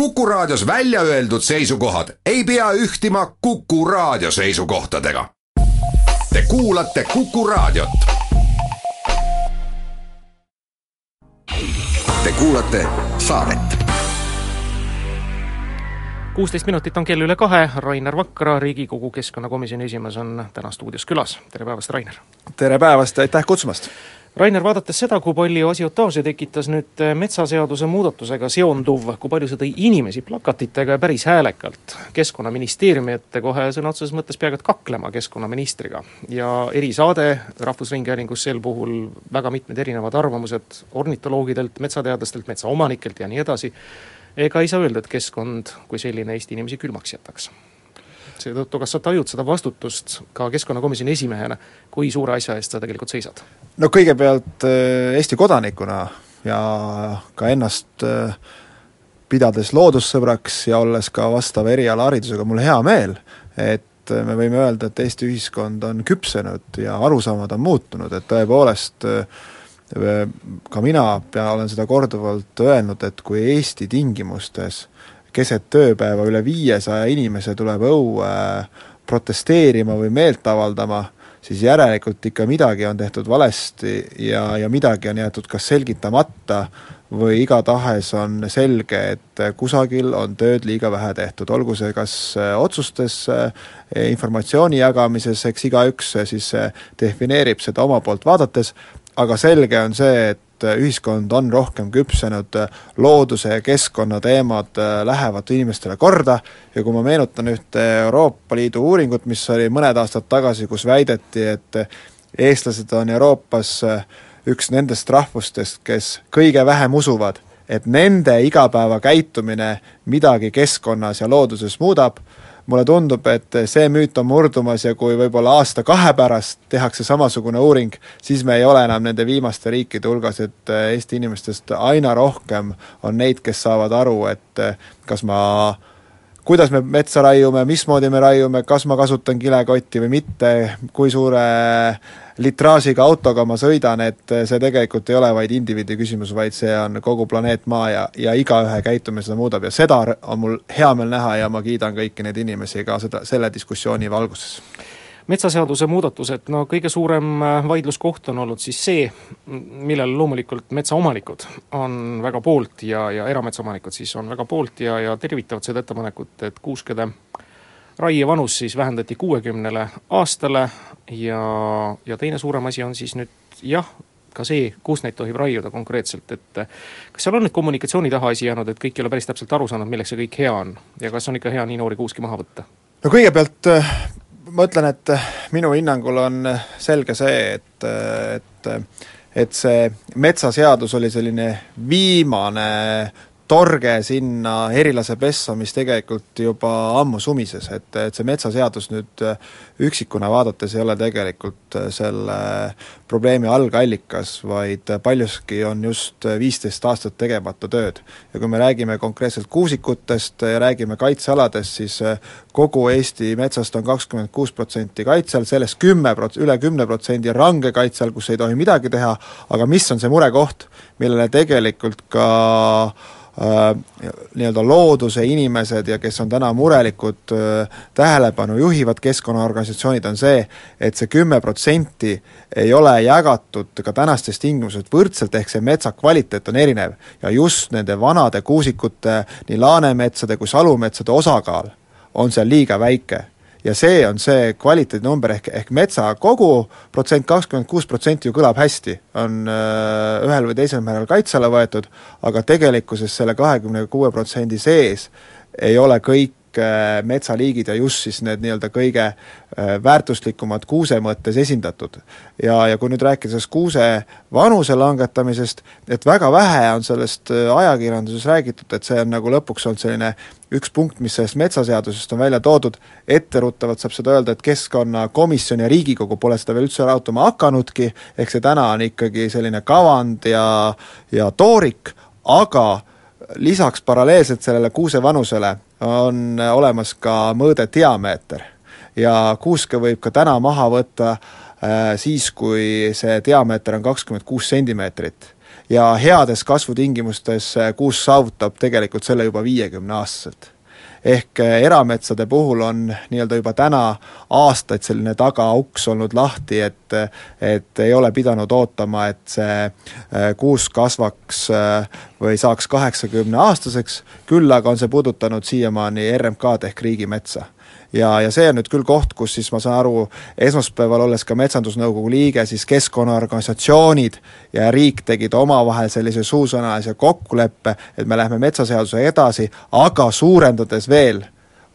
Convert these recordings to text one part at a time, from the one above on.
Kuku Raadios välja öeldud seisukohad ei pea ühtima Kuku Raadio seisukohtadega. Te kuulate Kuku Raadiot. Te kuulate saadet kuusteist minutit on kell üle kahe, Rainer Vakra, Riigikogu keskkonnakomisjoni esimees on täna stuudios külas, tere päevast, Rainer! tere päevast ja aitäh kutsumast! Rainer, vaadates seda, kui palju asiotaaži tekitas nüüd eh, metsaseaduse muudatusega seonduv, kui palju see tõi inimesi plakatitega ja päris häälekalt? Keskkonnaministeeriumi ette kohe sõna otseses mõttes peaaegu et kaklema keskkonnaministriga. ja erisaade Rahvusringhäälingus sel puhul, väga mitmed erinevad arvamused ornitoloogidelt, metsateadlastelt, metsaomanikelt ja nii edasi, ega ei saa öelda, et keskkond kui selline Eesti inimesi külmaks jätaks seetõttu, kas sa tajud seda vastutust ka Keskkonnakomisjoni esimehena, kui suure asja eest sa tegelikult seisad? no kõigepealt äh, Eesti kodanikuna ja ka ennast äh, pidades loodussõbraks ja olles ka vastava erialaharidusega, mul hea meel, et äh, me võime öelda, et Eesti ühiskond on küpsenud ja arusaamad on muutunud, et tõepoolest ka mina pea, olen seda korduvalt öelnud, et kui Eesti tingimustes keset tööpäeva üle viiesaja inimese tuleb õue protesteerima või meelt avaldama, siis järelikult ikka midagi on tehtud valesti ja, ja midagi on jäetud kas selgitamata või igatahes on selge, et kusagil on tööd liiga vähe tehtud, olgu see kas otsustes, informatsiooni jagamises, eks igaüks siis defineerib seda oma poolt vaadates, aga selge on see, et et ühiskond on rohkem küpsenud, looduse ja keskkonna teemad äh, lähevad inimestele korda. Ja kui ma meenutan ühte Euroopa Liidu uuringut, mis oli mõned aastad tagasi, kus väideti, et eestlased on Euroopas äh, üks nendest rahvustest, kes kõige vähem usuvad, et nende igapäevakäitumine midagi keskkonnas ja looduses muudab, mulle tundub, et see müüt on murdumas ja kui võib-olla aasta-kahe pärast tehakse samasugune uuring, siis me ei ole enam nende viimaste riikide hulgas, et Eesti inimestest aina rohkem on neid, kes saavad aru, et kas ma kuidas me metsa raiume, mismoodi me raiume, kas ma kasutan kilekotti või mitte, kui suure litraažiga autoga ma sõidan, et see tegelikult ei ole vaid indiviidi küsimus, vaid see on kogu planeet Maa ja, ja igaühe käitumine seda muudab. Ja seda on mul hea meel näha ja ma kiidan kõiki neid inimesi ka seda, selle diskussiooni valguses metsaseaduse muudatused, no kõige suurem äh, vaidluskoht on olnud siis see, millele loomulikult metsaomanikud on väga poolt ja, ja erametsaomanikud siis on väga poolt ja, ja tervitavad seda ettepanekut, et kuuskede raievanus siis vähendati kuuekümnele aastale ja, ja teine suurem asi on siis nüüd jah, ka see, kus neid tohib raiuda konkreetselt, et kas seal on nüüd kommunikatsiooni taha asi jäänud, et kõik ei ole päris täpselt aru saanud, milleks see kõik hea on ja kas on ikka hea nii noori kuuski maha võtta? no kõigepealt äh, ma ütlen, et äh, minu hinnangul on äh, selge see, et, et et see metsaseadus oli selline viimane torge sinna erilase pessa, mis tegelikult juba ammu sumises, et, et see metsaseadus nüüd äh, üksikuna vaadates ei ole tegelikult äh, selle probleemi algallikas, vaid paljuski on just viisteist aastat tegemata tööd. ja kui me räägime konkreetselt kuusikutest ja räägime kaitsealadest, siis äh, kogu Eesti metsast on kakskümmend kuus protsenti kaitse all, sellest kümme prot-, üle kümne protsendi on range kaitse all, kus ei tohi midagi teha, aga mis on see murekoht, millele tegelikult ka Äh, nii-öelda looduse inimesed ja kes on täna murelikud, äh, tähelepanu juhivad keskkonnaorganisatsioonid, on see, et see kümme protsenti ei ole jagatud ka tänastes tingimustes võrdselt, ehk see metsa kvaliteet on erinev. ja just nende vanade kuusikute, nii laanemetsade kui salumetsade osakaal on seal liiga väike ja see on see kvaliteedinumber, ehk, ehk metsa kogu protsent, kakskümmend kuus protsenti ju kõlab hästi, on äh, ühel või teisel määral kaitse alla võetud, aga tegelikkuses selle kahekümne kuue protsendi sees ei ole kõik Äh, metsaliigid ja just siis need nii-öelda kõige äh, väärtuslikumad kuuse mõttes esindatud. ja, ja kui nüüd rääkida sellest kuuse vanuse langetamisest, et väga vähe on sellest äh, ajakirjanduses räägitud, et see on nagu lõpuks olnud selline üks punkt, mis sellest metsaseadusest on välja toodud, etteruttavalt saab seda öelda, et Keskkonnakomisjon ja Riigikogu pole seda veel üldse arutama hakanudki, ehk see täna on ikkagi selline kavand ja, ja toorik, aga lisaks paralleelselt sellele kuuse vanusele on olemas ka mõõde diameeter ja kuuske võib ka täna maha võtta äh, siis, kui see diameeter on kakskümmend kuus sentimeetrit. ja heades kasvutingimustes kuusk saavutab tegelikult selle juba viiekümneaastaselt ehk eh, erametsade puhul on nii-öelda juba täna aastaid selline tagauks olnud lahti, et et ei ole pidanud ootama, et see eh, kuusk kasvaks eh, või saaks kaheksakümne aastaseks, küll aga on see puudutanud siiamaani RMK-d ehk riigimetsa ja, ja see on nüüd küll koht, kus siis ma saan aru, esmaspäeval olles ka Metsandusnõukogu liige, siis keskkonnaorganisatsioonid ja riik tegid omavahel sellise suusõnalise kokkuleppe, et me läheme metsaseadusega edasi, aga suurendades veel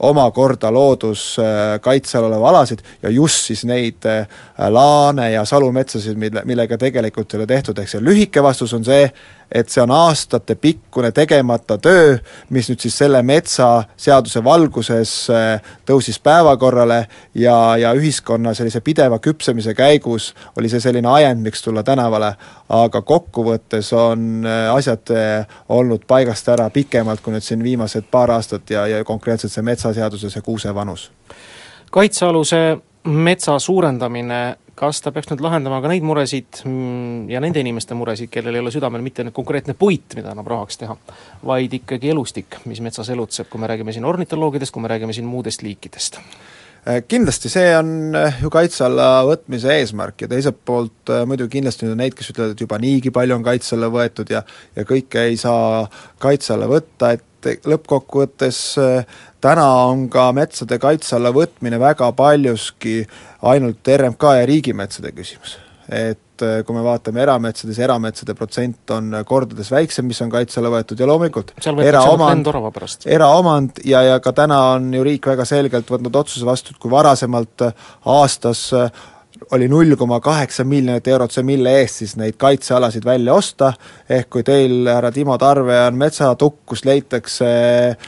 omakorda looduskaitse all olevaid alasid ja just siis neid äh, laane- ja salumetsasid, mille, millega tegelikult ei ole tehtud, ehk see lühike vastus on see, et see on aastatepikkune tegemata töö, mis nüüd siis selle metsaseaduse valguses äh, tõusis päevakorrale ja, ja ühiskonna sellise pideva küpsemise käigus oli see selline ajend, miks tulla tänavale, aga kokkuvõttes on äh, asjad äh, olnud paigast ära pikemalt kui nüüd siin viimased paar aastat ja, ja konkreetselt see metsaseaduse see kuuse vanus. kaitsealuse metsa suurendamine kas ta peaks nüüd lahendama ka neid muresid mm, ja nende inimeste muresid, kellel ei ole südamel mitte nüüd konkreetne puit, mida annab rahaks teha, vaid ikkagi elustik, mis metsas elutseb, kui me räägime siin ornitoloogidest, kui me räägime siin muudest liikidest? Äh, kindlasti see on äh, ju kaitse alla võtmise eesmärk ja teiselt poolt äh, muidu kindlasti on neid, kes ütlevad, et juba niigi palju on kaitse alla võetud ja ja kõike ei saa kaitse alla võtta, et lõppkokkuvõttes täna on ka metsade kaitse alla võtmine väga paljuski ainult RMK ja riigimetsade küsimus. et äh, kui me vaatame erametsades, erametsade protsent on kordades väiksem, mis on kaitse alla võetud ja loomulikult eraomand, eraomand ja, ja ka täna on ju riik väga selgelt võtnud otsuse vastu, et kui varasemalt aastas äh, oli null koma kaheksa miljonit eurot see, mille eest siis neid kaitsealasid välja osta, ehk kui teil, härra Timo Tarve, on metsatukk, kus leitakse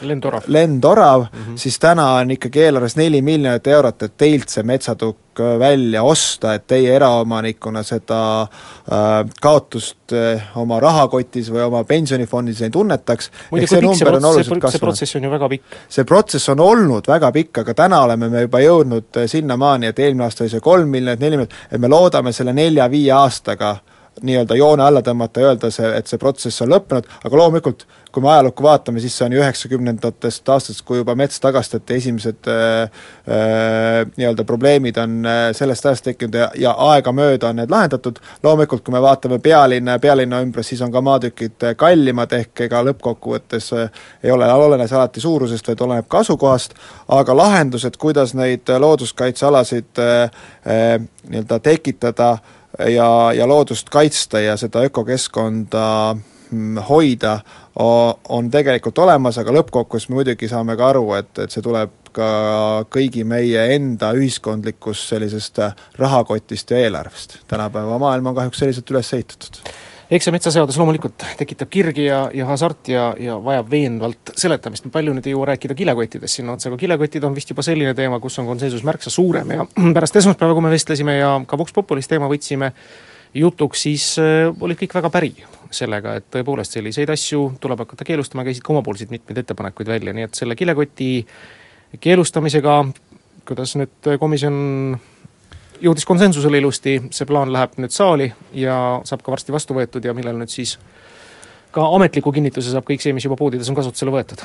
lendorav, lendorav mm, -hmm. siis täna on ikkagi eelarves neli miljonit eurot, et teilt see metsatukk välja osta, et teie eraomanikuna seda äh, kaotust äh, oma rahakotis või oma pensionifondis ei tunnetaks, ehk see number on oluliselt kasvanud. see protsess on ju väga pikk. see protsess on olnud väga pikk, aga täna oleme me juba jõudnud äh, sinnamaani, et eelmine aasta oli see kolm miljonit, neli miljonit, et me loodame selle nelja-viie aastaga nii-öelda joone alla tõmmata ja öelda see, et see protsess on lõppenud, aga loomulikult kui me ajalukku vaatame, siis see on ju üheksakümnendatest aastatest, kui juba mets tagastati, esimesed äh, äh, nii-öelda probleemid on äh, sellest ajast tekkinud ja, ja aegamööda on need lahendatud, loomulikult kui me vaatame pealinna ja pealinna ümbrus, siis on ka maatükid äh, kallimad, ehk ega lõppkokkuvõttes äh, ei ole, olene see alati suurusest, vaid oleneb ka asukohast, aga lahendused, kuidas neid looduskaitsealasid äh, äh, nii-öelda tekitada ja, ja loodust kaitsta ja seda ökokeskkonda mm, hoida, on tegelikult olemas, aga lõppkokkuvõttes me muidugi saame ka aru, et, et see tuleb ka kõigi meie enda ühiskondlikust sellisest rahakotist ja eelarvest. tänapäeva maailm on kahjuks selliselt üles ehitatud eks see metsaseadus loomulikult tekitab kirgi ja, ja hasarti ja, ja vajab veenvalt seletamist, palju nüüd ei jõua rääkida kilekottidest sinna otsa, aga kilekotid on vist juba selline teema, kus on konsensus märksa suurem ja pärast esmaspäeva, kui me vestlesime ja ka Vox Populis teema võtsime jutuks, siis äh, olid kõik väga päri sellega, et tõepoolest selliseid asju tuleb hakata keelustama, käisid ka omapoolseid mitmeid ettepanekuid välja, nii et selle kilekoti keelustamisega, kuidas nüüd komisjon jõudis konsensusele ilusti, see plaan läheb nüüd saali ja saab ka varsti vastu võetud ja millal nüüd siis ka ametliku kinnituse saab kõik see, mis juba poodides on kasutusele võetud.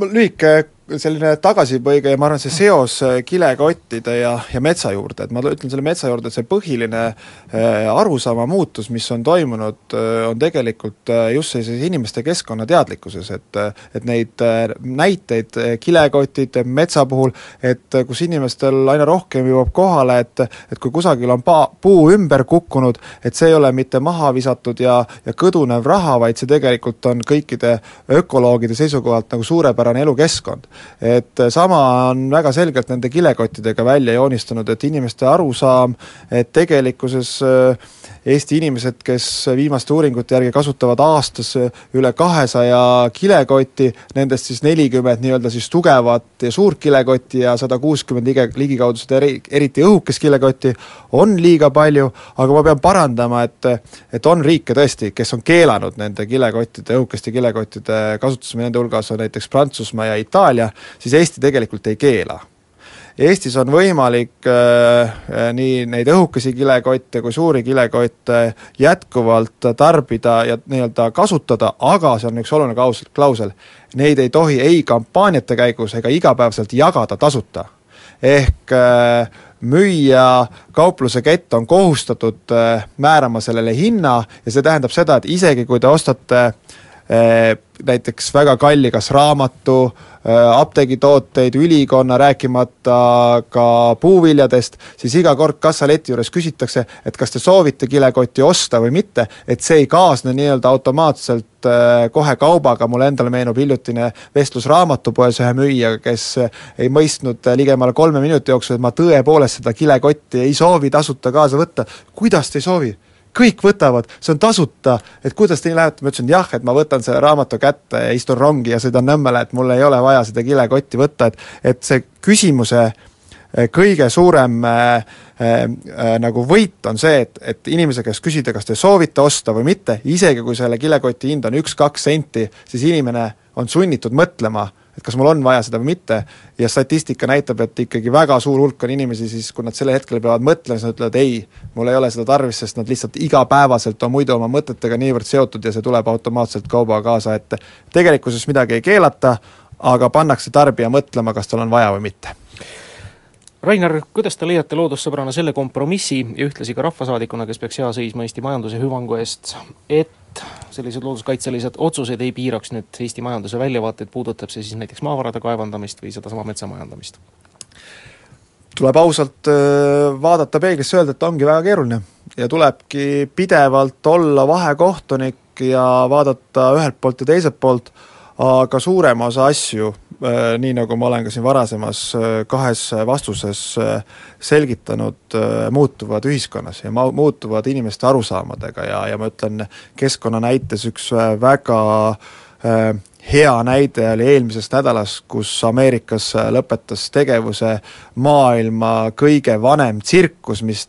Lühike selline tagasipõige ja ma arvan, see seos äh, kilekottide ja, ja metsa juurde, et ma ütlen selle metsa juurde, et see põhiline äh, arusaama muutus, mis on toimunud, äh, on tegelikult just sellises inimeste keskkonnateadlikkuses, et et neid näiteid kilekotid metsa puhul, et kus inimestel aina rohkem jõuab kohale, et et kui kusagil on pa-, puu ümber kukkunud, et see ei ole mitte maha visatud ja, ja kõdunev raha, vaid see tegelikult on kõikide ökoloogide seisukohalt nagu suurepärane elukeskkond et sama on väga selgelt nende kilekottidega välja joonistunud, et inimeste arusaam, et tegelikkuses äh, Eesti inimesed, kes viimaste uuringute järgi kasutavad aastas üle kahesaja kilekotti, nendest siis nelikümmend nii-öelda siis tugevat ja suurt kilekotti ja sada kuuskümmend lige, ligikaudu seda eri, eriti õhukest kilekotti, on liiga palju, aga ma pean parandama, et et on riike tõesti, kes on keelanud nende kilekottide, õhukeste kilekottide kasutamise, nende hulgas on näiteks Prantsusmaa ja Itaalia, siis Eesti tegelikult ei keela Eestis on võimalik äh, nii neid õhukesi kilekotte kui suuri kilekotte jätkuvalt tarbida ja nii-öelda kasutada, aga see on üks oluline klausel, klausel, neid ei tohi ei kampaaniate käigus ega igapäevaselt jagada tasuta. ehk äh, müüja, kaupluse kett on kohustatud äh, määrama sellele hinna ja see tähendab seda, et isegi kui te ostate äh, näiteks väga kalli kas raamatu, Äh, apteegitooteid, ülikonna, rääkimata ka puuviljadest, siis iga kord kassaleti juures küsitakse, et kas te soovite kilekotti osta või mitte, et see ei kaasne nii-öelda automaatselt äh, kohe kaubaga, mulle endale meenub hiljutine vestlus raamatupoes ühe müüjaga, kes ei mõistnud ligemale kolme minuti jooksul, et ma tõepoolest seda kilekotti ei soovi tasuta kaasa võtta. kuidas te ei soovi? Kõik võtavad, see on tasuta, et kuidas te lähete, ma ütlesin jah, et ma võtan selle raamatu kätte ja istun rongi ja sõidan Nõmmele, et mul ei ole vaja seda kilekotti võtta, et et see küsimuse eh, kõige suurem äh, äh, nagu võit on see, et, et inimese käest küsida, kas te soovite osta või mitte, isegi kui selle kilekoti hind on üks-kaks senti, siis inimene on sunnitud mõtlema et kas mul on vaja seda või mitte, ja statistika näitab, et ikkagi väga suur hulk on inimesi siis, kui nad sellel hetkel peavad mõtlema, siis nad ütlevad ei, mul ei ole seda tarvis, sest nad lihtsalt igapäevaselt on muidu oma mõtetega niivõrd seotud ja see tuleb automaatselt kaubaga kaasa, et tegelikkuses midagi ei keelata, aga pannakse tarbija mõtlema, kas tal on vaja või mitte Rainer, kuidas te leiate loodussõbrana selle kompromissi ja ühtlasi ka rahvasaadikuna, kes peaks hea seisma Eesti majanduse hüvangu eest, et sellised looduskaitselised otsused ei piiraks nüüd Eesti majanduse väljavaateid, puudutab see siis näiteks maavarade kaevandamist või sedasama metsamajandamist? tuleb ausalt vaadata peeglisse, öelda, et ongi väga keeruline ja tulebki pidevalt olla vahekohtunik ja vaadata ühelt poolt ja teiselt poolt, aga suurema osa asju Äh, nii nagu ma olen ka siin varasemas äh, kahes vastuses äh, selgitanud, muutuvad ühiskonnas ja ma-, muutuvad inimeste arusaamadega ja, ja ma ütlen, keskkonna näites üks väga hea näide oli eelmisest nädalast, kus Ameerikas lõpetas tegevuse maailma kõige vanem tsirkus, mis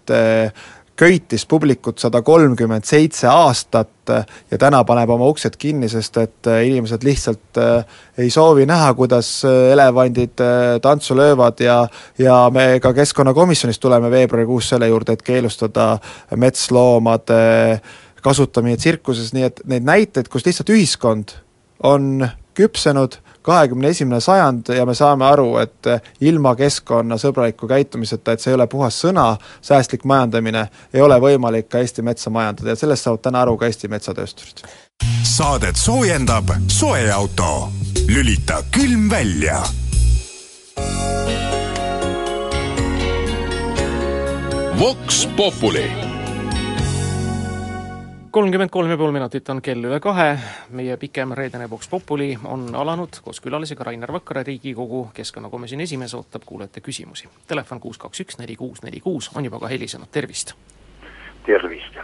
köitis publikut sada kolmkümmend seitse aastat ja täna paneb oma uksed kinni, sest et äh, inimesed lihtsalt äh, ei soovi näha, kuidas äh, elevandid tantsu löövad ja ja me ka Keskkonnakomisjonis tuleme veebruarikuus selle juurde, et keelustada metsloomade kasutamine tsirkuses, nii et neid näiteid, kus lihtsalt ühiskond on küpsenud kahekümne esimene sajand ja me saame aru, et ilma keskkonnasõbraliku käitumiseta, et see ei ole puhas sõna, säästlik majandamine, ei ole võimalik ka Eesti metsa majandada ja sellest saavad täna aru ka Eesti metsatöösturid. saadet soojendab soeauto, lülita külm välja. Vox Populi kolmkümmend kolm ja pool minutit on kell üle kahe, meie pikem reedene Vox Populi on alanud koos külalisega Rainer Vakra, Riigikogu keskkonnakomisjoni esimees, ootab kuulajate küsimusi. Telefon kuus kaks üks neli kuus neli kuus on juba ka helisenud, tervist! tervist!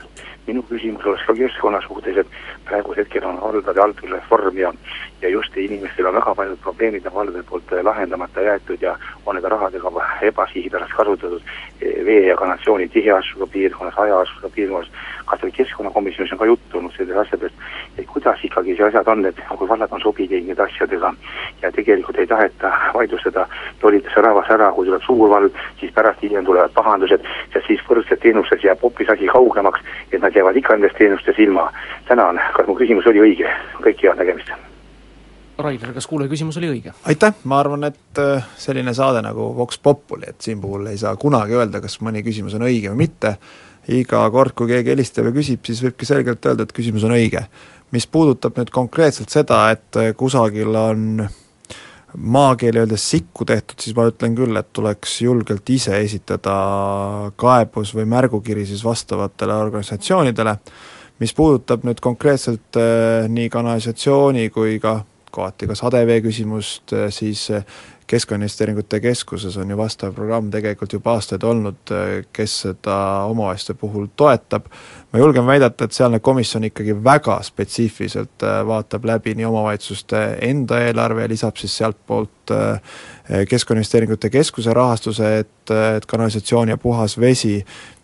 minu küsimus oleks ka keskkonna suhtes, et praegusel hetkel on valdade haldusreform ja ja just inimestel on väga paljud probleemid on valdade poolt lahendamata jäetud ja on nende rahadega ebasihipärast kasutatud vee ja kanalisatsiooni tiheasustusega piirkonnas, hajaasustusega piirkonnas, kas teil keskkonnakomisjonis on ka juttu olnud sellest asjadest, et kuidas ikkagi see asjad on, et kui vallad on sobi teinud nende asjadega ja tegelikult ei taheta vaidlustada, tolitakse rahvas ära, kui tuleb suur vald, siis pärast hiljem tulevad pahandused, sest siis võrdselt teenustes jääb hoopis asi kaugemaks, et nad jäävad ikka nendest teenustest ilma. tänan, kas mu küsimus oli õige, kõike head nägemist! Rainer, kas kuulaja küsimus oli õige? aitäh, ma arvan, et äh, selline saade nagu Vox Populi, et siin puhul ei saa kunagi öelda, kas mõni küsimus on õige või mitte, iga kord, kui keegi helistab ja küsib, siis võibki selgelt öelda, et küsimus on õige. mis puudutab nüüd konkreetselt seda, et äh, kusagil on maakeeli öeldes sikku tehtud, siis ma ütlen küll, et tuleks julgelt ise esitada kaebus või märgukiri siis vastavatele organisatsioonidele, mis puudutab nüüd konkreetselt äh, nii kanalisatsiooni kui ka kohati ka sadevee küsimust, äh, siis äh, Keskkonnainvesteeringute Keskuses on ju vastav programm tegelikult juba aastaid olnud, äh, kes seda omavalitsuste puhul toetab, ma julgen väidata, et sealne komisjon ikkagi väga spetsiifiliselt vaatab läbi nii omavalitsuste enda eelarve ja lisab siis sealtpoolt Keskkonnainvesteeringute Keskuse rahastuse, et, et kanalisatsioon ja puhas vesi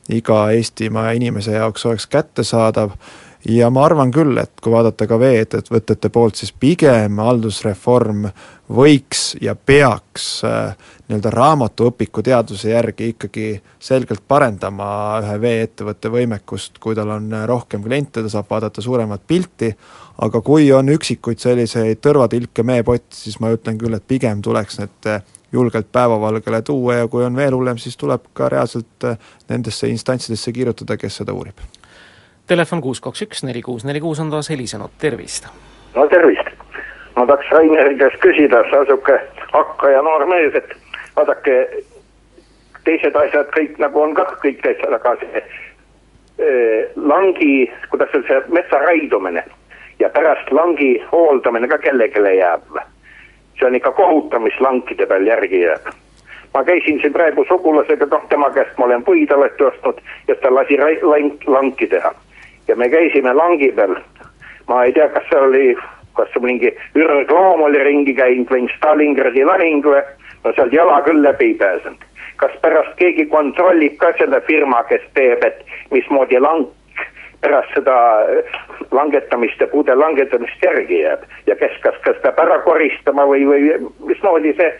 iga Eestimaa inimese jaoks oleks kättesaadav ja ma arvan küll, et kui vaadata ka vee-ettevõtete poolt, siis pigem haldusreform võiks ja peaks äh, nii-öelda raamatuõpiku teaduse järgi ikkagi selgelt parendama ühe vee-ettevõtte võimekust, kui tal on rohkem kliente, ta saab vaadata suuremat pilti, aga kui on üksikuid selliseid tõrvatilke meepotti, siis ma ütlen küll, et pigem tuleks need julgelt päevavalgele tuua ja kui on veel hullem, siis tuleb ka reaalselt nendesse instantsidesse kirjutada, kes seda uurib. Telefon kuus kaks üks neli kuus neli kuus on taas helisenud, tervist! no tervist! ma tahaks Raineri käest küsida, sa sihuke hakkaja noor mees, et vaadake, teised asjad kõik nagu on kah kõik asjad, aga see äh, langi, kuidas öelda, see metsa raidumine ja pärast langi hooldamine ka kellelegi jääb. see on ikka kohutav, mis lankide peal järgi jääb. ma käisin siin praegu sugulasega, noh tema käest ma olen puid alati ostnud ja ta lasi lank, lanki teha. Ja me käisime langi peal. ma ei tea, kas see oli, kas mingi ürgloom oli ringi käinud või Stalingradi lahing või no sealt jala küll läbi ei pääsenud. kas pärast keegi kontrollib ka selle firma, kes teeb, et mismoodi lank pärast seda äh, langetamist ja puude langetamist järgi jääb ja kes, kas, kas peab ära koristama või, või mismoodi see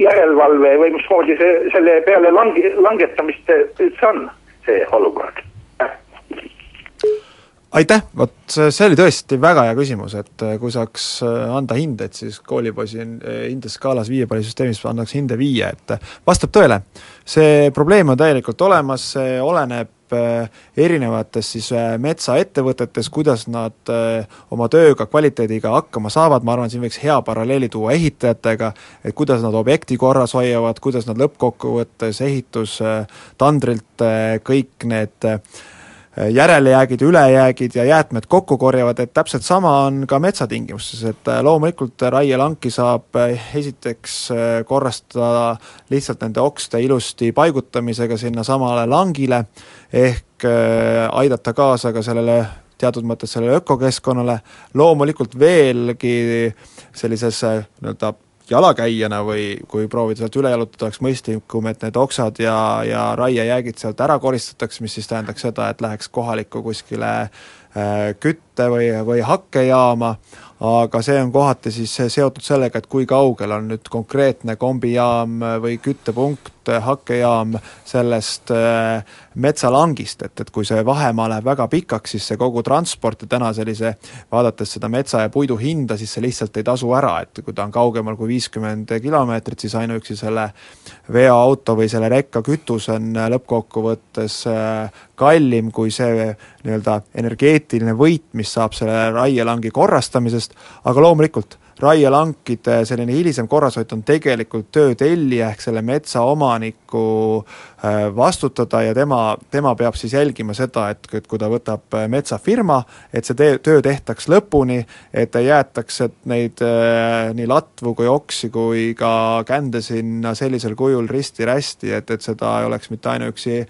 järelevalve või mismoodi see selle peale langi, langetamist üldse on, see olukord aitäh, vot see oli tõesti väga hea küsimus, et äh, kui saaks äh, anda hindeid, siis koolipoisi äh, hindeskaalas viiepallisüsteemis annaks hinde viie, et vastab tõele, see probleem on täielikult olemas, see oleneb erinevates siis metsaettevõtetes, kuidas nad oma tööga, kvaliteediga hakkama saavad, ma arvan, siin võiks hea paralleeli tuua ehitajatega, et kuidas nad objekti korras hoiavad, kuidas nad lõppkokkuvõttes ehitustandrilt kõik need äh, järelejäägid, ülejäägid ja jäätmed kokku korjavad, et täpselt sama on ka metsatingimustes, et äh, loomulikult raielanki saab äh, esiteks korrastada lihtsalt nende okste ilusti paigutamisega sinna samale langile, ehk aidata kaasa ka sellele teatud mõttes sellele ökokeskkonnale, loomulikult veelgi sellises nii-öelda jalakäijana või kui proovida sealt üle jalutada, oleks mõistlikum, et need oksad ja, ja raiejäägid sealt ära koristataks, mis siis tähendaks seda, et läheks kohalikku kuskile äh, kütte või, või hakkejaama, aga see on kohati siis seotud sellega, et kui kaugel on nüüd konkreetne kombijaam või küttepunkt, hakkejaam sellest äh, metsalangist, et, et kui see vahemaa läheb väga pikaks, siis see kogu transport ja täna sellise, vaadates seda metsa ja puidu hinda, siis see lihtsalt ei tasu ära, et kui ta on kaugemal kui viiskümmend kilomeetrit, siis ainuüksi selle veoauto või selle rekka kütus on lõppkokkuvõttes äh, kallim kui see nii-öelda energeetiline võit, mis saab selle raielangi korrastamisest, aga loomulikult raielankide selline hilisem korrashoid on tegelikult töö tellija ehk selle metsaomaniku äh, vastutada ja tema, tema peab siis jälgima seda, et, et kui ta võtab äh, metsafirma, et see tee, töö tehtaks lõpuni, et ei jäetaks et neid äh, nii latvu kui oksi kui ka kände sinna sellisel kujul risti-rästi, et, et seda ei oleks mitte ainuüksi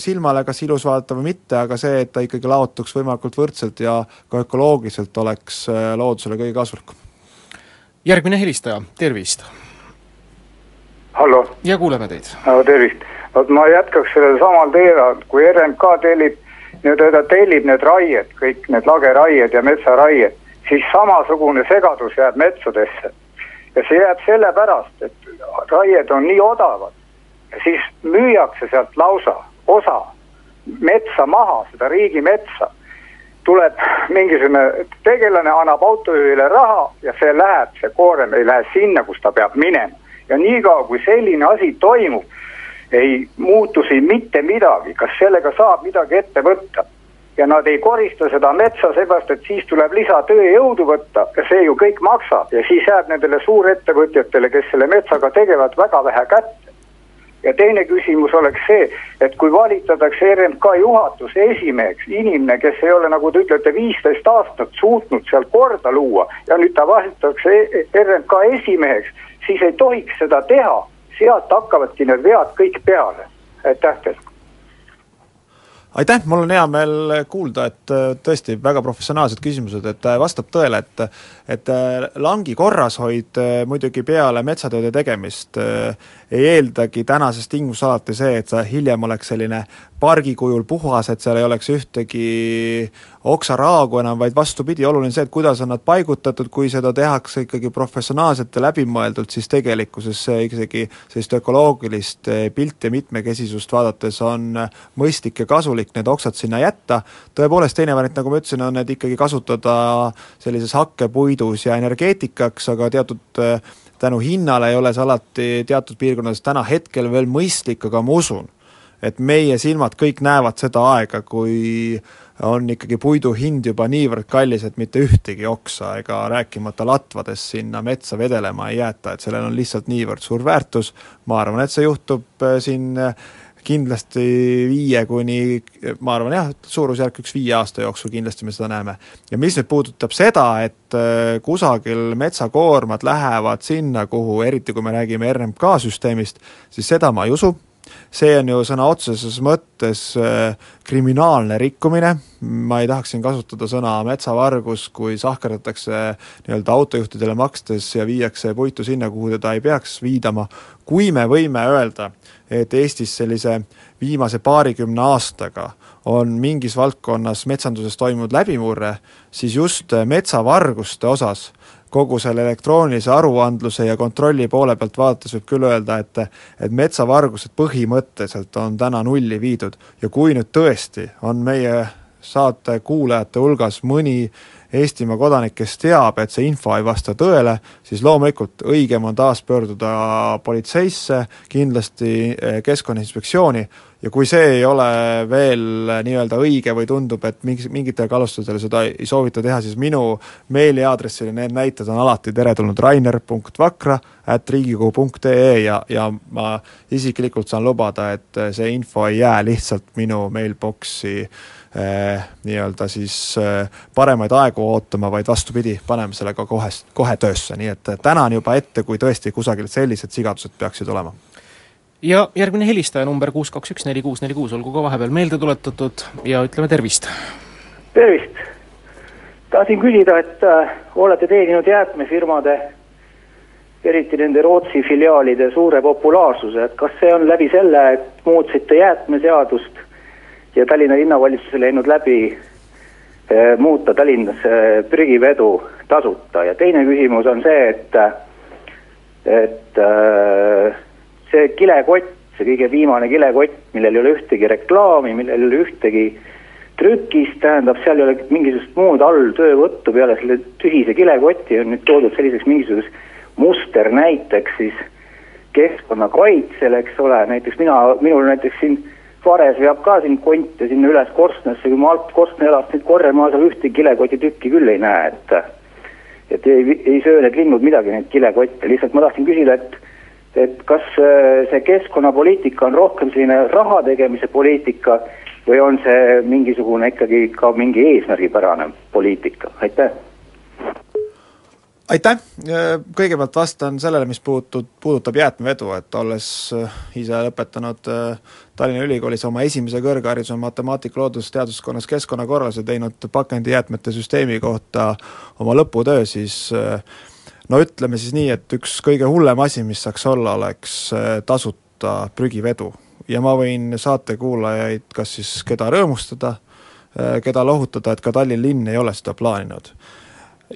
silmale kas ilus vaadata või mitte, aga see, et ta ikkagi laotuks võimalikult võrdselt ja ka ökoloogiliselt oleks loodusele kõige kasulikum. Järgmine helistaja, tervist! hallo! ja kuuleme teid! tervist! vot ma jätkaks sellel samal teemal, kui RMK tellib, nii-öelda ta tellib need raied, kõik need lageraied ja metsaraied, siis samasugune segadus jääb metsadesse. ja see jääb sellepärast, et raied on nii odavad, siis müüakse sealt lausa osa metsa maha, seda riigimetsa. Tuleb mingisugune tegelane, annab autojuhile raha ja see läheb, see koorem ei lähe sinna, kus ta peab minema. ja niikaua, kui selline asi toimub, ei muutu siin mitte midagi, kas sellega saab midagi ette võtta? Ja nad ei korista seda metsa seepärast, et siis tuleb lisatööjõudu võtta. Ja see ju kõik maksab. Ja siis jääb nendele suurettevõtjatele, kes selle metsaga tegelevad, väga vähe kätte ja teine küsimus oleks see, et kui valitatakse RMK juhatuse esimeheks inimene, kes ei ole, nagu te ütlete, viisteist aastat suutnud seal korda luua ja nüüd ta valitatakse RMK esimeheks, siis ei tohiks seda teha, sealt hakkavadki need vead kõik peale, aitäh teile! Aitäh, mul on hea meel kuulda, et äh, tõesti väga professionaalsed küsimused, et äh, vastab tõele, et et äh, langi korrashoid muidugi peale metsatööde tegemist ei eeldagi tänases tingimuses alati see, et sa hiljem oleks selline pargi kujul puhas, et seal ei oleks ühtegi oksaraagu enam, vaid vastupidi, oluline see, et kuidas on nad paigutatud, kui seda tehakse ikkagi professionaalselt ja läbimõeldult, siis tegelikkuses see isegi sellist ökoloogilist pilti ja mitmekesisust vaadates on mõistlik ja kasulik need oksad sinna jätta, tõepoolest teine variant, nagu ma ütlesin, on need ikkagi kasutada sellises hakkepuidus ja energeetikaks, aga teatud tänu hinnale ei ole see alati teatud piirkondades täna hetkel veel mõistlik, aga ma usun, et meie silmad kõik näevad seda aega, kui on ikkagi puidu hind juba niivõrd kallis, et mitte ühtegi oksa ega rääkimata latvadest sinna metsa vedelema ei jäeta, et sellel on lihtsalt niivõrd suur väärtus, ma arvan, et see juhtub äh, siin äh, kindlasti viie kuni, ma arvan jah, suurusjärk üks viie aasta jooksul kindlasti me seda näeme. ja mis nüüd puudutab seda, et äh, kusagil metsakoormad lähevad sinna, kuhu, eriti kui me räägime RMK süsteemist, siis seda ma ei usu, see on ju sõna otseses mõttes äh, kriminaalne rikkumine, ma ei tahaks siin kasutada sõna metsavargus, kui sahkerdatakse nii-öelda autojuhtidele makstes ja viiakse puitu sinna, kuhu teda ei peaks viidama, kui me võime öelda, et Eestis sellise viimase paarikümne aastaga on mingis valdkonnas metsanduses toimunud läbimurre, siis just metsavarguste osas kogu selle elektroonilise aruandluse ja kontrolli poole pealt vaadates võib küll öelda, et et metsavargused põhimõtteliselt on täna nulli viidud. Ja kui nüüd tõesti on meie saate kuulajate hulgas mõni Eestimaa kodanik, kes teab, et see info ei vasta tõele, siis loomulikult õigem on taas pöörduda politseisse, kindlasti eh, Keskkonnainspektsiooni, ja kui see ei ole veel nii-öelda õige või tundub, et mingi, mingitel alustustel seda ei soovita teha, siis minu meiliaadressile need näited on alati teretulnud, rainer.vakra at riigikogu.ee ja, ja ma isiklikult saan lubada, et see info ei jää lihtsalt minu mailbox'i Eh, nii-öelda siis eh, paremaid aegu ootama, vaid vastupidi, paneme selle ka kohe, kohe töösse, nii et tänan juba ette, kui tõesti kusagil sellised sigadused peaksid olema. Ja järgmine helistaja number kuus kaks üks neli kuus neli kuus, olgu ka vahepeal meelde tuletatud ja ütleme tervist. tervist! tahtsin küsida, et äh, olete teeninud jäätmefirmade eriti nende Rootsi filiaalide suure populaarsuse, et kas see on läbi selle, et muutsite jäätmeseadust ja Tallinna linnavalitsusel läinud läbi äh, muuta Tallinnas äh, prügivedu tasuta ja teine küsimus on see, et, et äh, see kilekott, see kõige viimane kilekott, millel ei ole ühtegi reklaami, millel ei ole ühtegi trükist, tähendab, seal ei ole mingisugust muud alltöövõttu peale selle tühise kilekoti on nüüd toodud selliseks mingisuguseks musternäiteks siis keskkonnakaitsele, eks ole, näiteks mina, minul näiteks siin Vares veab ka siin konte sinna üles korstnasse, kui ma alt korstnajalast nüüd korjan, ma seal ühtegi kilekotitükki küll ei näe, et et ei, ei söö need linnud midagi, neid kilekotte, lihtsalt ma tahtsin küsida, et et kas äh, see keskkonnapoliitika on rohkem selline raha tegemise poliitika või on see mingisugune ikkagi ka mingi eesmärgipärane poliitika, aitäh! Aitäh, kõigepealt vastan sellele, mis puutud, puudutab jäätmevedu, et olles äh, ise lõpetanud äh, Tallinna Ülikoolis oma esimese kõrghariduse matemaatika loodusteaduskonnas keskkonnakorralduse teinud pakendijäätmete süsteemi kohta oma lõputöö, siis äh, no ütleme siis nii, et üks kõige hullem asi, mis saaks olla, oleks tasuta prügivedu. ja ma võin saatekuulajaid kas siis keda rõõmustada, keda lohutada, et ka Tallinn linn ei ole seda plaaninud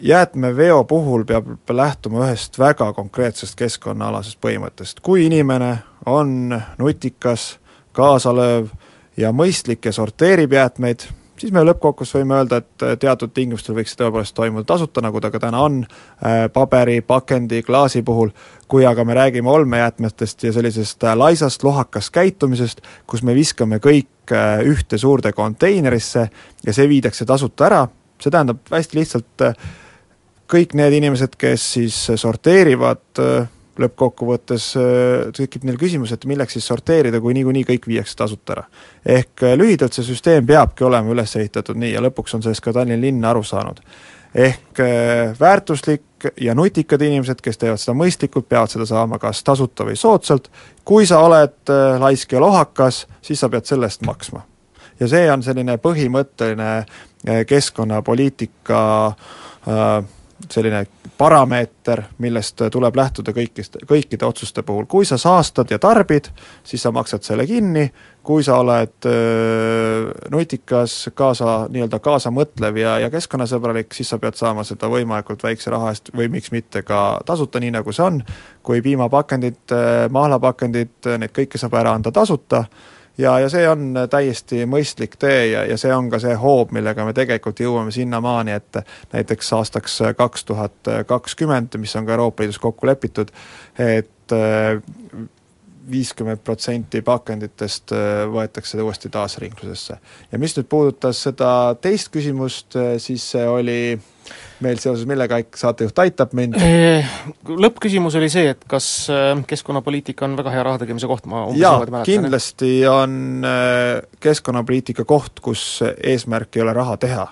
jäätmeveo puhul peab lähtuma ühest väga konkreetsest keskkonnaalasest põhimõttest, kui inimene on nutikas, kaasalööv ja mõistlik ja sorteerib jäätmeid, siis me lõppkokkuvõttes võime öelda, et teatud tingimustel võiks see tõepoolest toimuda tasuta, nagu ta ka täna on, äh, paberi, pakendi, klaasi puhul, kui aga me räägime olmejäätmetest ja sellisest äh, laisast lohakast käitumisest, kus me viskame kõik äh, ühte suurde konteinerisse ja see viidakse tasuta ära, see tähendab hästi lihtsalt äh, kõik need inimesed, kes siis sorteerivad, äh, lõppkokkuvõttes äh, tekib neil küsimus, et milleks siis sorteerida, kui niikuinii kõik viiakse tasuta ära. ehk äh, lühidalt see süsteem peabki olema üles ehitatud nii ja lõpuks on sellest ka Tallinna linn aru saanud. ehk väärtuslik ja nutikad inimesed, kes teevad seda mõistlikult, peavad seda saama kas tasuta või soodsalt, kui sa oled laisk ja lohakas, siis sa pead selle eest maksma. ja see on selline põhimõtteline keskkonnapoliitika äh, selline parameeter, millest tuleb lähtuda kõikist, kõikide otsuste puhul, kui sa saastad ja tarbid, siis sa maksad selle kinni, kui sa oled öö, nutikas, kaasa, nii-öelda kaasamõtlev ja, ja keskkonnasõbralik, siis sa pead saama seda võimalikult väikse raha eest või miks mitte ka tasuta, nii nagu see on, kui piimapakendid, mahlapakendid, neid kõiki saab ära anda tasuta, ja, ja see on täiesti mõistlik tee ja, ja see on ka see hoob, millega me tegelikult jõuame sinnamaani, et näiteks aastaks kaks tuhat kakskümmend, mis on ka Euroopa Liidus kokku lepitud, et viiskümmend protsenti pakenditest võetakse uuesti taasringlusesse. ja mis nüüd puudutas seda teist küsimust, siis see oli meil seoses millega saatejuht aitab mind? Lõppküsimus oli see, et kas keskkonnapoliitika on väga hea raha tegemise koht, ma umbes jaa, kindlasti on keskkonnapoliitika koht, kus eesmärk ei ole raha teha.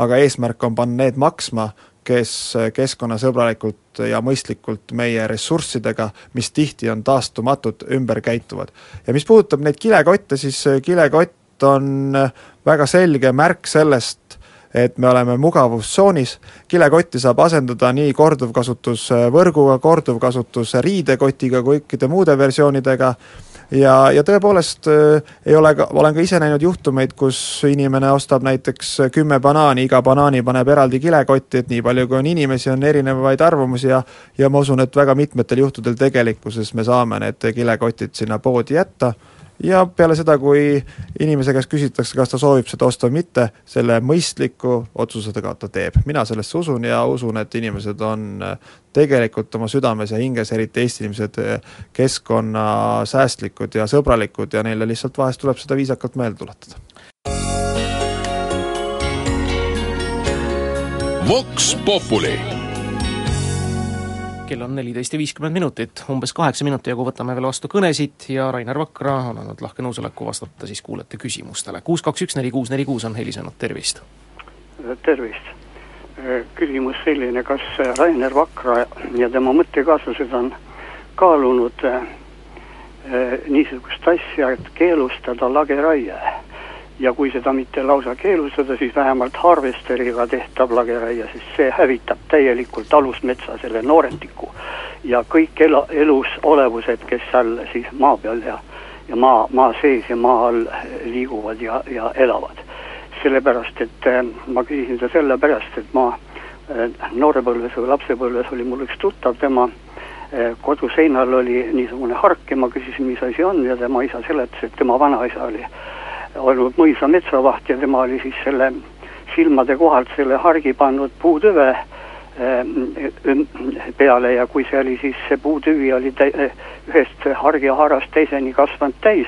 aga eesmärk on panna need maksma, kes keskkonnasõbralikult ja mõistlikult meie ressurssidega, mis tihti on taastumatud, ümber käituvad. ja mis puudutab neid kilekotte, siis kilekott on väga selge märk sellest, et me oleme mugavustsoonis, kilekotti saab asendada nii korduvkasutusvõrguga, korduvkasutus riidekotiga, kõikide muude versioonidega, ja, ja tõepoolest äh, ei ole ka, olen ka ise näinud juhtumeid, kus inimene ostab näiteks kümme banaani, iga banaani paneb eraldi kilekotti, et nii palju, kui on inimesi, on erinevaid arvamusi ja ja ma usun, et väga mitmetel juhtudel tegelikkuses me saame need kilekotid sinna poodi jätta ja peale seda, kui inimese käest küsitakse, kas ta soovib seda osta või mitte, selle mõistliku otsuse ta, ta teeb. mina sellesse usun ja usun, et inimesed on äh, tegelikult oma südames ja hinges, eriti Eesti inimesed, äh, keskkonnasäästlikud ja sõbralikud ja neile lihtsalt vahest tuleb seda viisakalt meelde tuletada. Vox Populi kell on neliteist ja viiskümmend minutit, umbes kaheksa minuti jagu võtame veel vastu kõnesid ja Rainer Vakra on andnud lahke nõusoleku vastata siis kuulajate küsimustele. kuus, kaks, üks, neli, kuus, neli, kuus on helisenud, tervist! tervist! küsimus selline, kas Rainer Vakra ja tema mõttekaaslased on kaalunud eh, niisugust asja, et keelustada lageraie ja kui seda mitte lausa keelustada, siis vähemalt harvesteriga tehtav lageraie, sest see hävitab täielikult alusmetsa, selle noorendiku ja kõik elu, elus olevused, kes seal siis maa peal ja ja maa, maa sees ja maa all liiguvad ja, ja elavad. sellepärast, et äh, ma küsisin seda sellepärast, et ma äh, noorepõlves või lapsepõlves oli mul üks tuttav, tema äh, koduseinal oli niisugune hark ja ma küsisin, mis asi on ja tema isa seletas, et tema vanaisa oli olnud mõisa metsavaht ja tema oli siis selle silmade kohalt selle hargi pannud puutüve ehm, peale ja kui see oli siis, see puutüvi oli tä-, ühest hargihaarast teiseni kasvanud täis,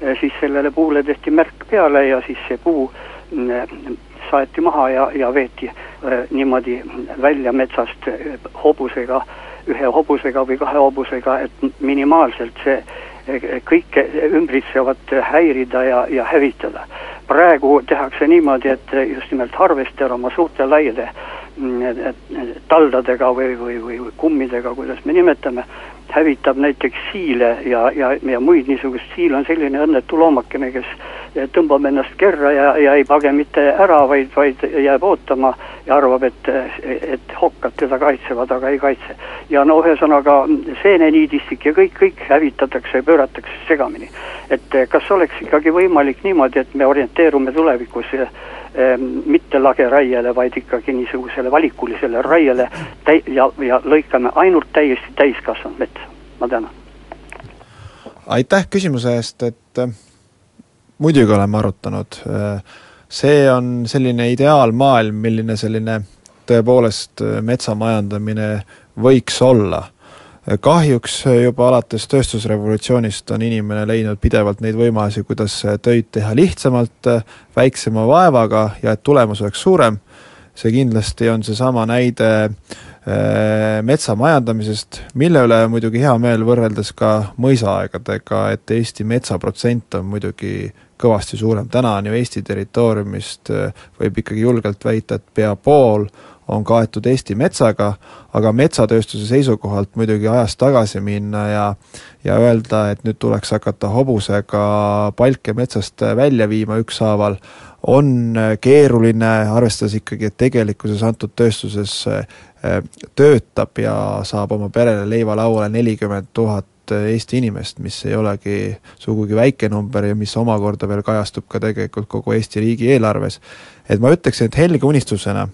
eh, siis sellele puule tehti märk peale ja siis see puu mm, saeti maha ja, ja veeti eh, niimoodi välja metsast eh, hobusega, ühe hobusega või kahe hobusega, et minimaalselt see kõike ümbritsevat häirida ja, ja hävitada. praegu tehakse niimoodi, et just nimelt harvester oma suurte laiade mm, taldadega või, või, või, või kummidega, kuidas me nimetame, hävitab näiteks siile ja, ja, ja muid niisugust, siil on selline õnnetu loomakene, kes tõmbab ennast kerra ja, ja ei page mitte ära, vaid, vaid jääb ootama ja arvab, et, et hokkad teda kaitsevad, aga ei kaitse. ja no ühesõnaga seeneniidistik ja kõik, kõik hävitatakse ja pööratakse segamini. et kas oleks ikkagi võimalik niimoodi, et me orienteerume tulevikus eh, mitte lageraiele, vaid ikkagi niisugusele valikulisele raiele täi- ja, ja lõikame ainult täiesti täiskasvanud metsa, ma tänan. aitäh küsimuse eest, et äh, muidugi oleme arutanud äh, see on selline ideaalmaailm, milline selline tõepoolest äh, metsamajandamine võiks olla. kahjuks juba alates tööstusrevolutsioonist on inimene leidnud pidevalt neid võimalusi, kuidas töid teha lihtsamalt, väiksema vaevaga ja et tulemus oleks suurem, see kindlasti on seesama näide äh, metsa majandamisest, mille üle muidugi hea meel võrreldes ka mõisaaegadega, et Eesti metsaprotsent on muidugi kõvasti suurem, täna on ju Eesti territooriumist, äh, võib ikkagi julgelt väita, et pea pool on kaetud Eesti metsaga, aga metsatööstuse seisukohalt muidugi ajas tagasi minna ja ja öelda, et nüüd tuleks hakata hobusega palke metsast välja viima ükshaaval, on keeruline, arvestades ikkagi, et tegelikkuses antud tööstuses äh, töötab ja saab oma perele leiva lauale nelikümmend tuhat Eesti inimest, mis ei olegi sugugi väike number ja mis omakorda veel kajastub ka tegelikult kogu Eesti riigieelarves. et ma ütleksin, et helge unistusena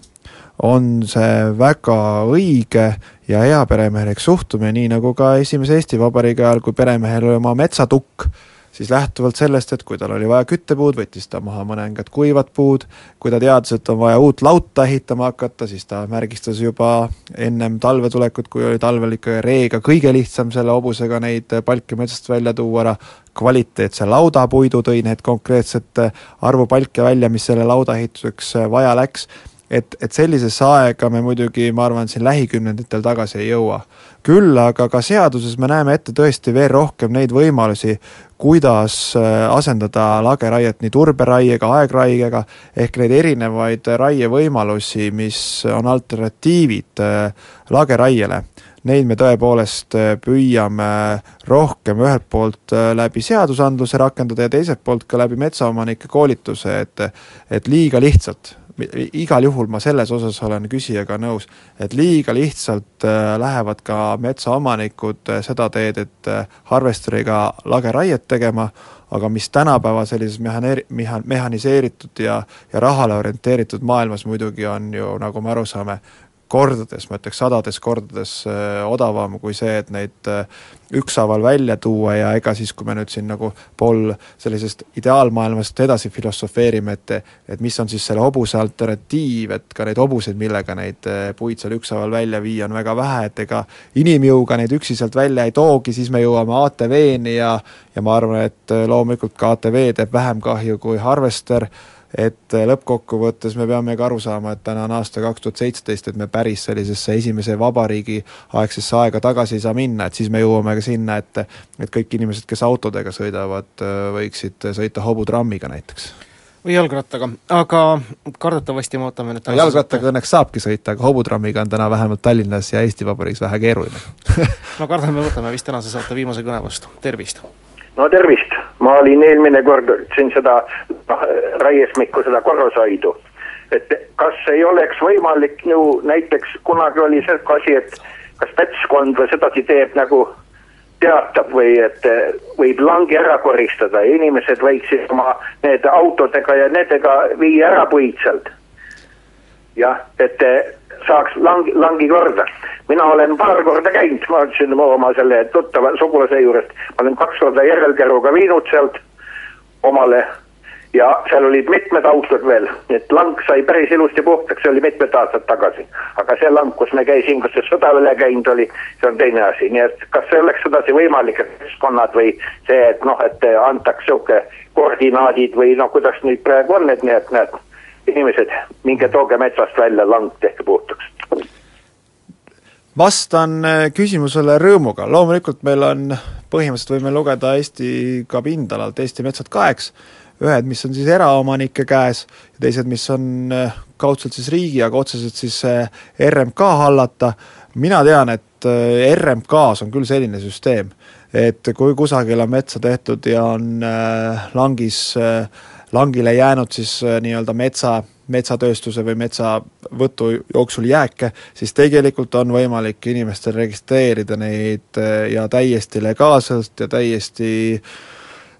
on see väga õige ja heaperemehelik suhtumine, nii nagu ka esimese Eesti Vabariigi ajal, kui peremehel oli oma metsatukk, siis lähtuvalt sellest, et kui tal oli vaja küttepuud, võttis ta maha mõningad kuivad puud, kui ta teadis, et on vaja uut lauta ehitama hakata, siis ta märgistas juba ennem talve tulekut, kui oli talvel ikka reega kõige lihtsam selle hobusega neid palke metsast välja tuua ära, kvaliteetse laudapuidu tõi need konkreetsed arvu palke välja, mis selle lauda ehituseks vaja läks et, et sellisesse aega me muidugi, ma arvan, siin lähikümnenditel tagasi ei jõua. küll aga ka seaduses me näeme ette tõesti veel rohkem neid võimalusi, kuidas äh, asendada lageraiet nii turberaiega, aegraiega, ehk neid erinevaid raievõimalusi, mis on alternatiivid äh, lageraiele neid me tõepoolest äh, püüame rohkem ühelt poolt läbi seadusandluse rakendada ja teiselt poolt ka läbi metsaomanike koolituse, et et liiga lihtsalt igal juhul ma selles osas olen küsijaga nõus, et liiga lihtsalt äh, lähevad ka metsaomanikud äh, seda teed, et äh, harvesteriga lageraiet tegema, aga mis tänapäeva sellises mehaneeri-, meha-, mehhaniseeritud ja, ja rahale orienteeritud maailmas muidugi on ju, nagu me aru saame, kordades, ma ütleks sadades kordades äh, odavam kui see, et neid äh, ükshaaval välja tuua ja ega siis, kui me nüüd siin nagu pool sellisest ideaalmaailmast edasi filosofeerime, et et mis on siis selle hobuse alternatiiv, et ka neid hobuseid, millega neid äh, puid seal ükshaaval välja viia, on väga vähe, et ega inimjõuga neid üksi sealt välja ei toogi, siis me jõuame ATV-ni ja ja ma arvan, et loomulikult ka ATV teeb vähem kahju kui harvester, et äh, lõppkokkuvõttes me peame ka aru saama, et täna on aasta kaks tuhat seitseteist, et me päris sellisesse esimese vabariigi aegsesse aega tagasi ei saa minna, et siis me jõuame ka sinna, et et kõik inimesed, kes autodega sõidavad, äh, võiksid sõita hobutrammiga näiteks. Või jalgrattaga, aga kardetavasti me ootame nüüd jalgrattaga õnneks saabki sõita, aga hobutrammiga on täna vähemalt Tallinnas ja Eesti Vabariigis vähe keeruline. No kardame, võtame vist tänase saate viimase kõne vastu, tervist! No tervist, ma olin eelmine kord siin seda noh, raiesmikku, seda korrushoidu. et kas ei oleks võimalik ju näiteks kunagi oli see asi, et kas pätskond või sedasi teeb nagu teatab või et võib langi ära koristada ja inimesed võiksid oma need autodega ja nendega viia ära puid sealt. Jah, et saaks langi, langi korda. mina olen paar korda käinud, ma ütlesin oma selle tuttava sugulase juurest, ma olen kaks korda järelkäruga viinud sealt omale ja seal olid mitmed autod veel, et lang sai päris ilusti puhtaks, see oli mitmed aastad tagasi. aga see lang, kus me käisime, kus see sõda üle käinud oli, see on teine asi, nii et kas see oleks sedasi võimalik, et keskkonnad või see, et noh, et antaks sihuke koordinaadid või noh, kuidas nüüd praegu on, et nii, et näed inimesed, minge tooge metsast välja lang, tehke puhtaks. vastan äh, küsimusele rõõmuga, loomulikult meil on, põhimõtteliselt võime lugeda Eesti ka pindalalt Eesti metsad kaheks, ühed, mis on siis eraomanike käes ja teised, mis on äh, kaudselt siis riigi, aga otseselt siis äh, RMK hallata, mina tean, et RMK-s on küll selline süsteem, et kui kusagil on metsa tehtud ja on langis äh, langile jäänud siis äh, nii-öelda metsa, metsatööstuse või metsavõtu jooksul jääke, siis tegelikult on võimalik inimestel registreerida neid äh, ja täiesti legaalselt ja täiesti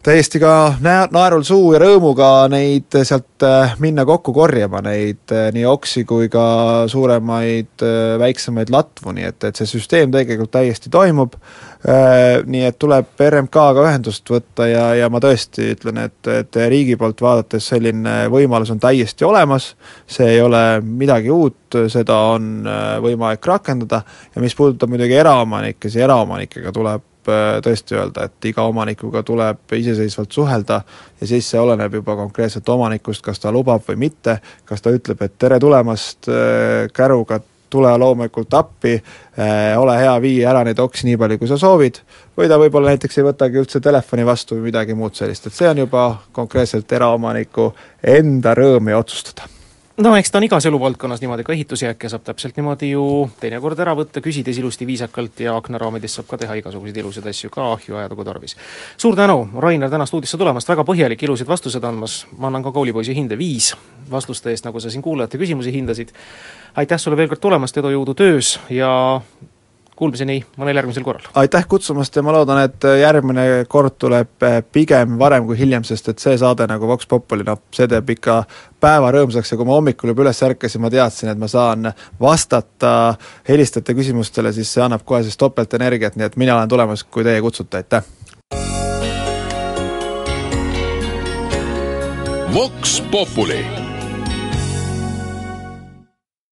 täiesti ka nä-, naerul suu ja rõõmuga neid sealt äh, minna kokku korjama, neid nii oksi kui ka suuremaid, väiksemaid latvu, nii et, et see süsteem tegelikult täiesti toimub, nii et tuleb RMK-ga ühendust võtta ja, ja ma tõesti ütlen, et, et riigi poolt vaadates selline võimalus on täiesti olemas, see ei ole midagi uut, seda on äh, võimalik rakendada. Ja mis puudutab muidugi eraomanikke, siis eraomanikega tuleb äh, tõesti öelda, et iga omanikuga tuleb iseseisvalt suhelda ja siis see oleneb juba konkreetselt omanikust, kas ta lubab või mitte, kas ta ütleb, et tere tulemast käruga tule loomulikult appi äh,, ole hea, vii ära neid oksi nii palju, kui sa soovid, või ta võib-olla näiteks ei võtagi üldse telefoni vastu või midagi muud sellist, et see on juba konkreetselt eraomaniku enda rõõm ja otsustada no eks ta on igas eluvaldkonnas niimoodi, ka ehitusjääke saab täpselt niimoodi ju teinekord ära võtta, küsides ilusti viisakalt ja aknaraamidest saab ka teha igasuguseid ilusaid asju ka ahju ajada, kui tarvis. suur tänu, Rainer, täna stuudiosse tulemast, väga põhjalik, ilusaid vastuseid andmas, ma annan ka koolipoisi hinde viis vastuste eest, nagu sa siin kuulajate küsimusi hindasid. Aitäh sulle veel kord tulemast, edu, jõudu töös ja kuulmiseni mõnel järgmisel korral! aitäh kutsumast ja ma loodan, et järgmine kord tuleb eh, pigem varem kui hiljem, sest et see saade nagu Vox Populi, noh, see teeb ikka päeva rõõmsaks ja kui ma hommikul juba üles ärkasin, ma teadsin, et ma saan vastata helistajate küsimustele, siis see annab kohe siis topeltenergiat, nii et mina olen tulemas, kui teie kutsute, aitäh! Vox Populi